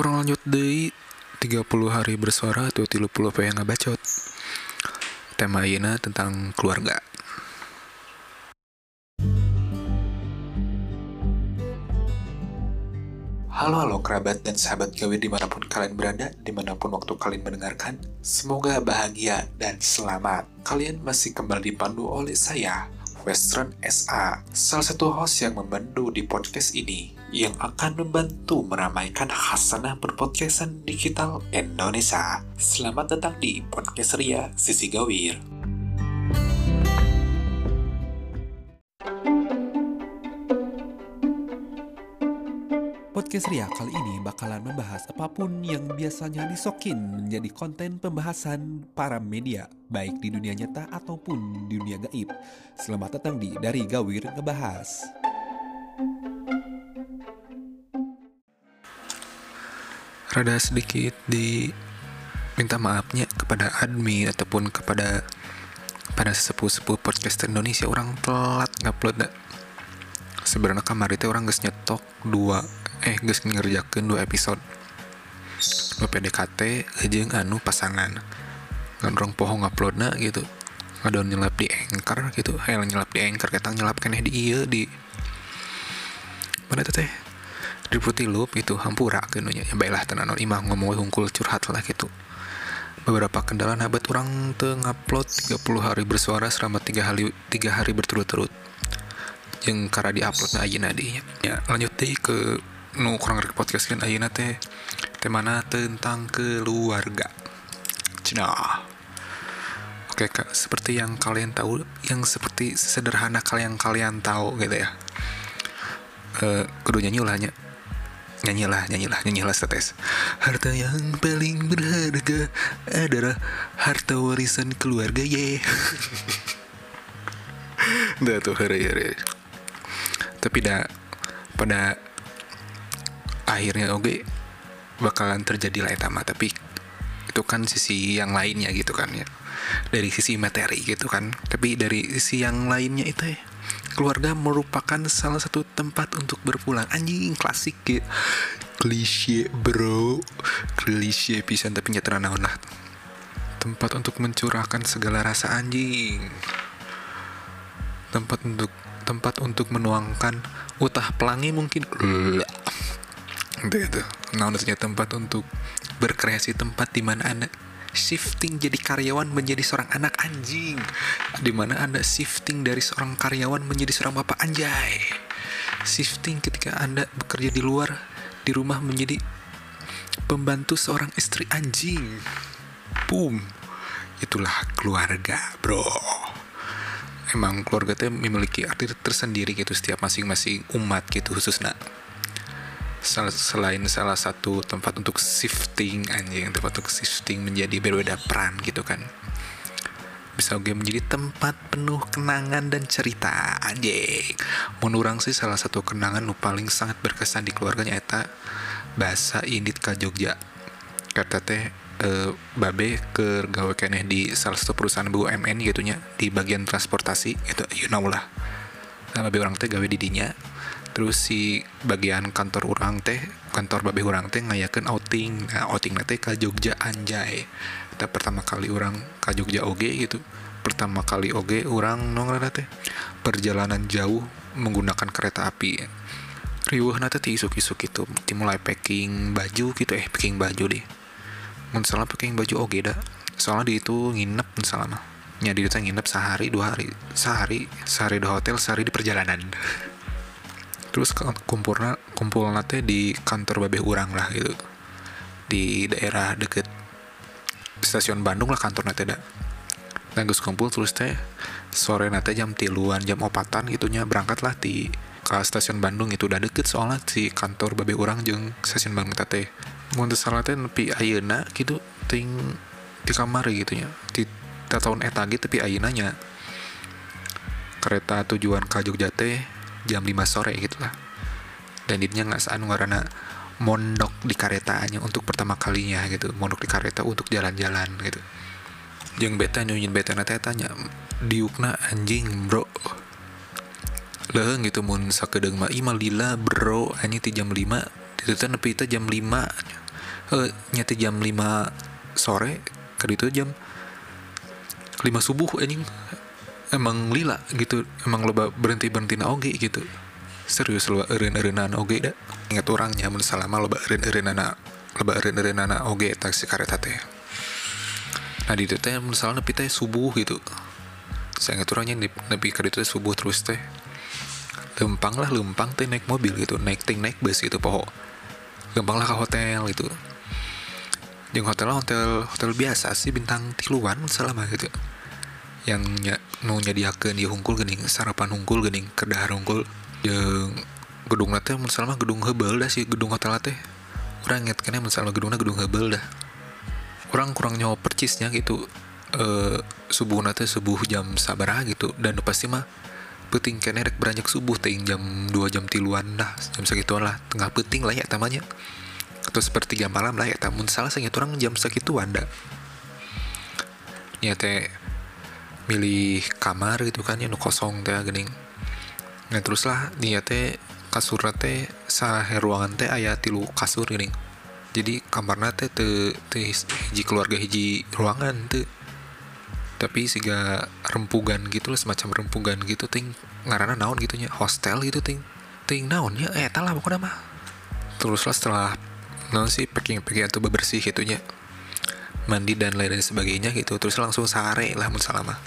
orang lanjut deh 30 hari bersuara atau 30 yang ngabacot tema ini tentang keluarga Halo halo kerabat dan sahabat gawe di mana pun kalian berada, di mana pun waktu kalian mendengarkan. Semoga bahagia dan selamat. Kalian masih kembali dipandu oleh saya, Western SA, salah satu host yang membantu di podcast ini, yang akan membantu meramaikan hasanah berpodcastan digital Indonesia. Selamat datang di Podcast Ria Sisi Gawir. Podcast Ria kali ini bakalan membahas apa pun yang biasanya disokin menjadi konten pembahasan para media, baik di dunia nyata ataupun di dunia gaib. Selamat datang di Dari Gawir Ngebahas. Rada sedikit di minta maafnya kepada admin ataupun kepada pada sesepuh-sepuh podcast Indonesia orang telat ngupload sebenarnya kamar itu orang gak nyetok dua eh guys ngerjakan dua episode. Dua PDKT aja anu pasangan. Ngandrong pohon uploadnya gitu. Ada nyelap di anchor gitu. Hal nyelap di anchor kita nyelap kene di iya di mana teh di putih loop itu hampura kenunya ya baiklah tenan imah ngomong hungkul curhat lah gitu. Beberapa kendala nabat orang tuh ngupload 30 hari bersuara selama tiga hari tiga hari berturut-turut. Yang karena diupload nah aja nadi ya lanjut deh ke nu kurang ngerti podcast kan ayeuna teh temana tentang keluarga. Cina. Oke kak seperti yang kalian tahu yang seperti sederhana kalian kalian tahu gitu ya. Uh, kudu nyanyi ulahnya nyanyilah nyanyilah nyanyilah setes. Harta yang paling berharga adalah harta warisan keluarga ye. Dah tuh hari hari tapi dah pada akhirnya oke bakalan terjadi lah etama. Tapi itu kan sisi yang lainnya gitu kan ya. Dari sisi materi gitu kan. Tapi dari sisi yang lainnya itu ya keluarga merupakan salah satu tempat untuk berpulang. Anjing klasik gitu klise bro. Klise pisan tapi nyata naon lah. Tempat untuk mencurahkan segala rasa anjing. Tempat untuk tempat untuk menuangkan utah pelangi mungkin itu nah tempat untuk berkreasi tempat di mana anda shifting jadi karyawan menjadi seorang anak anjing. Di mana anda shifting dari seorang karyawan menjadi seorang bapak anjay. Shifting ketika anda bekerja di luar di rumah menjadi pembantu seorang istri anjing. Boom. Itulah keluarga bro. Emang keluarga itu memiliki arti tersendiri gitu setiap masing-masing umat gitu khususnya selain salah satu tempat untuk shifting anjing tempat untuk shifting menjadi berbeda peran gitu kan. Bisa juga menjadi tempat penuh kenangan dan cerita anjing. Menurang sih salah satu kenangan nu paling sangat berkesan di keluarganya eta bahasa indit ke Jogja. Kata teh e, babe ke gawe keneh di salah satu perusahaan BUMN gitunya di bagian transportasi itu you know lah. Sama babe orang teh gawe di dinya terus si bagian kantor orang teh kantor babe orang teh ngayakan outing. Nah outing nanti ke Jogja anjay. Kita pertama kali orang ke Jogja oge gitu. Pertama kali oge orang nong teh perjalanan jauh menggunakan kereta api. Riuh nanti ti isuk-isuk itu dimulai packing baju gitu eh packing baju deh. Salah packing baju oge dah. Soalnya di itu nginep misalnya mah nyadi itu nginep sehari dua hari. Sehari sehari di hotel sehari di perjalanan terus kumpulna kumpul nate di kantor babe urang lah gitu. Di daerah deket stasiun Bandung lah kantor nate dah dan gus kumpul terus teh sore nate jam tiluan jam opatan gitunya berangkat lah di ke stasiun Bandung itu. Udah deket soalnya si kantor babe urang jeng stasiun Bandung teh. Mau salah teh nepi ayeuna gitu ting di kamar gitu nya. Di tahun eta gitu tapi ayeunanya kereta tujuan ke Jogja teh jam 5 sore gitu lah dan dia nggak saan warna mondok di karetanya untuk pertama kalinya gitu. Mondok di kereta untuk jalan-jalan gitu. Yang beta nyunyin beta nanti tanya diukna anjing bro. Leh gitu mun sakedeng mah. Imal lila bro. Hanya ti jam 5 itu teh nepi jam 5 eh nyata jam 5 sore. Kali itu jam 5 subuh anjing emang lila gitu emang loba berhenti berhenti na oge gitu? Serius loba eren erenan oge dah ingat orangnya mun salama loba eren erenana loba eren erenana oge taksi kareta teh. Nah di teh mun salama nepi teh subuh gitu. Saya ingat orangnya nepi kali itu subuh terus teh. Lempang lah lempang teh naik mobil gitu naik ting naik bus gitu poho. Lempang lah ke hotel gitu. Yang hotel hotel hotel biasa sih bintang tiluan selama gitu yang nya nu nyadiakeun di hungkul gening sarapan hungkul gening kedahar hungkul jeung gedung mun salama gedung hebel dah sih gedung hotel teh. Orang inget kena mun salama gedungna gedung hebel dah. Orang kurang nyawa percisnya gitu eh subuh nate subuh jam sabaraha gitu dan pasti mah peting kene rek beranjak subuh ting jam 2 jam tiluan dah jam segituan lah tengah peting lah ya tamanya atau seperti jam malam lah ya tamun salah sengit orang jam segituan dah. Ya milih kamar gitu kan yang kosong teh gening nah terus lah dia teh kasur teh sah ruangan teh ayah tilu kasur gening jadi kamarnya teh te, te hiji keluarga hiji ruangan tuh tapi siga rempugan gitu lah semacam rempugan gitu ting ngarana naon gitunya hostel gitu ting. Ting naonnya eh lah pokoknya mah. Terus lah setelah naon sih packing packing atau bebersih gitunya mandi dan lain lain sebagainya gitu terus langsung sare lah mun salama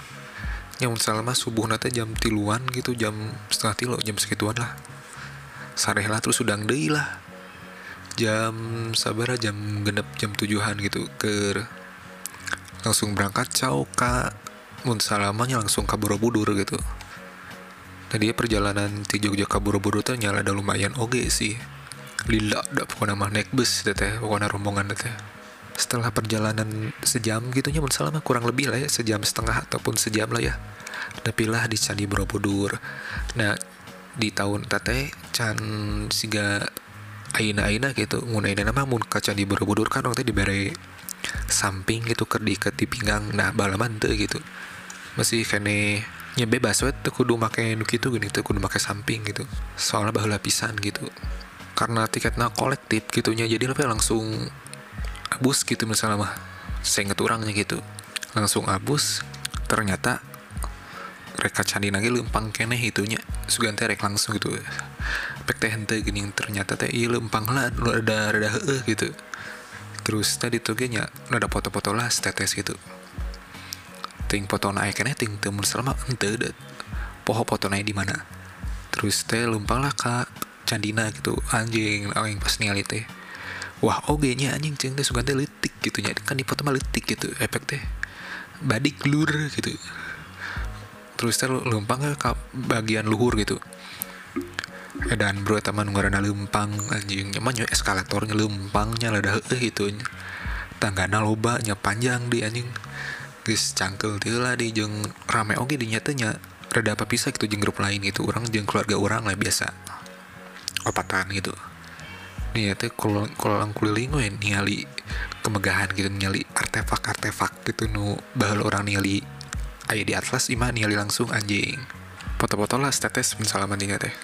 ya mun salama subuh nate jam tiluan gitu jam setengah tilo jam segituan lah. Sare lah terus udang deh lah. Jam sabar jam genep jam tujuhan gitu ke langsung berangkat caw ka. Mun salamanya langsung ke Borobudur gitu. Tadi perjalanan di Jogja ke Borobudur tuh nyala ada lumayan oge sih. Lila ada pokoknya mah naik bus teh pokoknya rombongan teh setelah perjalanan sejam gitu nya mun salama kurang lebih lah ya sejam setengah ataupun sejam lah ya lah di Candi Borobudur. Nah di tahun tete can siga aina aina gitu mun aina nama mun ka Candi Borobudur kan waktu diberi samping gitu ker di di pinggang nah balaman tuh gitu. Masih kene nya bebas we tuh kudu make nu gitu gini tuh kudu make samping gitu. Soalnya baheula pisan gitu. Karena tiketnya kolektif gitunya jadi lebih langsung abus gitu misalnya mah. Saya inget orangnya gitu. Langsung abus ternyata reka candi lagi lempang keneh itunya. Sugante rek langsung gitu. Pek teh hente gini ternyata teh iya lempang lah ada ada heeh gitu. Terus tadi tuh nya ada foto-foto lah status gitu. Ting foto naik kene ting temen selama ente deh. Poho foto naik di mana? Terus teh lumpang lah kak candina gitu. Anjing yang pas ningali teh wah oge nya anjing ceng teh suka teh litik gitu nya kan di foto mah litik gitu efek teh. Badik lur gitu. Terus teh lumpang ke bagian luhur gitu. Dan bro teman ngarana lempang anjing. Nyaman nyo eskalatornya lempangnya ada eh gitu tanggana loba nya panjang di anjing. Guys cangkel tuh lah di jeng rame oke di nyatanya rada apa bisa gitu jeng grup lain gitu. Orang jeng keluarga orang lah biasa. Opatan gitu nih ya tuh kalau kalau gue ningali kemegahan gitu nyali artefak artefak gitu nu bahal orang nyali ayah di atlas imah nyali langsung anjing. Foto-foto lah status misalnya mandinya teh.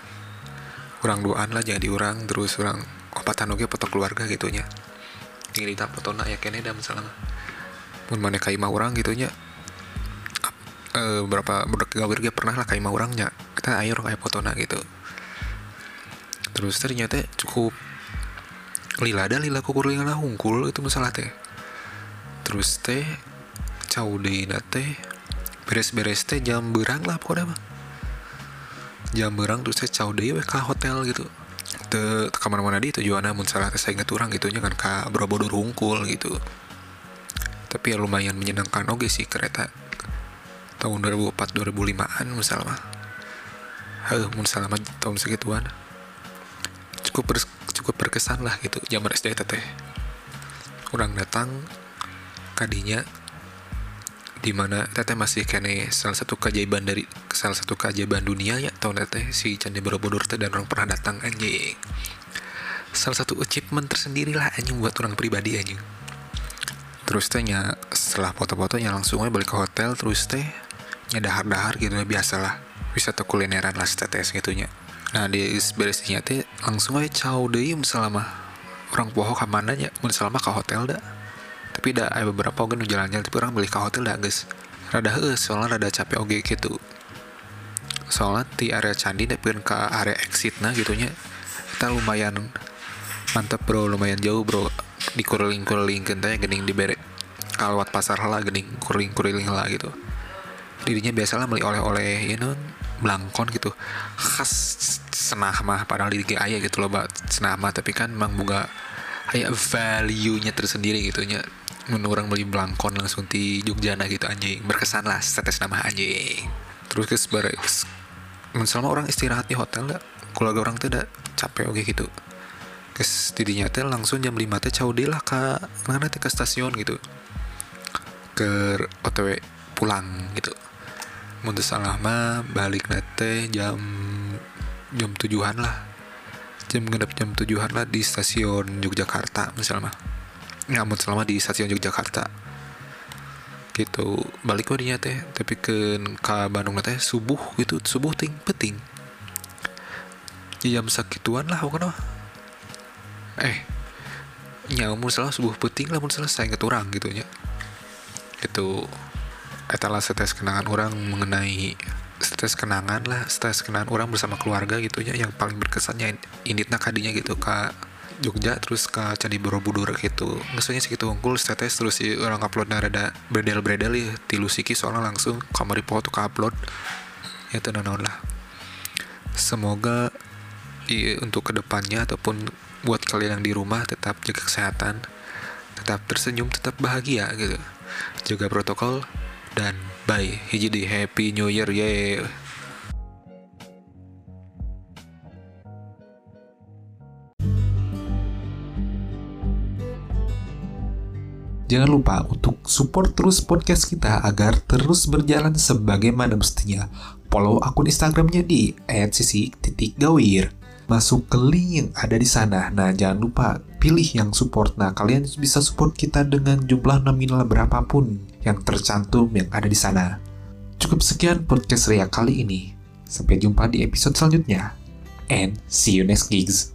Kurang duaan lah jadi orang terus orang opatan oke foto keluarga gitunya ini tak foto nak ya kene dah misalnya pun mana kaima orang gitunya e, berapa budak gawer pernah lah kaima orangnya kita ayo ayo foto nak gitu. Terus ternyata cukup lila ada lila kukur lila hungkul itu masalah teh. Terus teh cau deh teh beres-beres teh jam berang lah pokoknya mah. Jam berang terus saya caw deh ke hotel gitu. Ke kamar mana di tujuannya mun salah saya inget orang gitu kan ke Borobudur hungkul gitu. Tapi ya lumayan menyenangkan oke sih kereta. Tahun 2004 2005an misalnya heh mun salah tahun segituan cukup ber, cukup berkesan lah gitu zaman SD teh orang datang kadinya di mana teteh masih kene salah satu keajaiban dari salah satu keajaiban dunia ya tahun teteh? Si Candi Borobudur teh dan orang pernah datang anjing. Salah satu achievement tersendiri lah anjing buat orang pribadi anjing. Terus tehnya setelah foto-fotonya langsung aja balik ke hotel terus teh nyadahar-dahar gitu biasa lah. Wisata kulineran lah tetes gitunya nah di beresnya teh langsung aja caw deh misalnya mah orang poho ke mana nya mun selama ke hotel dah tapi dah ada beberapa nu jalan-jalan tapi orang beli ke hotel dah guys rada heus soalnya rada capek oge gitu soalnya di area candi tapi ke area exit nah gitunya kita lumayan mantep bro lumayan jauh bro. Di kuriling kuriling kentanya gening di bere kalwat pasar lah gening kuriling kuriling lah gitu. Dirinya biasalah beli oleh-oleh you know belangkon gitu. Khas senah mah padahal di ayah gitu loh mbak. Senah mah tapi kan emang buka kayak value nya tersendiri gitu. Nya orang beli belangkon langsung di Jogja gitu anjing. Berkesan lah status nama anjing. Terus ke sebarang selama orang istirahat di hotel dah keluarga orang udah capek oke gitu. Kes tidinya teh langsung jam 5 teh cau lah ke mana teh ke stasiun gitu. Ke otw pulang gitu mundur salah mah balik nate jam jam tujuan lah. Jam genap jam tujuan lah di stasiun Yogyakarta misalnya nggak selama di stasiun Yogyakarta. Gitu. Balik wadinya teh tapi ke ke Bandung teh subuh gitu subuh ting penting jam sakituan lah bukan eh nyamun salah subuh penting lah mun selesai ngeturang gitu. nya itu etalah setes kenangan orang mengenai stres kenangan lah stres kenangan orang bersama keluarga gitu ya yang paling berkesannya inditna kadinya gitu ke Jogja terus ke Candi Borobudur gitu. Maksudnya segitu unggul status terus si orang upload ada bredel bredel ya tilu siki soalnya langsung kamar tuh ke upload. Ya itu lah. Semoga i, untuk ke depannya ataupun buat kalian yang di rumah tetap jaga kesehatan tetap tersenyum tetap bahagia gitu. Jaga protokol dan bye hiji di happy new year ye Jangan lupa untuk support terus podcast kita agar terus berjalan sebagaimana mestinya. Follow akun Instagramnya di @sisi_gawir. Masuk ke link yang ada di sana. Nah, jangan lupa pilih yang support. Nah, kalian bisa support kita dengan jumlah nominal berapapun yang tercantum yang ada di sana. Cukup sekian podcast Ria kali ini. Sampai jumpa di episode selanjutnya. And see you next gigs.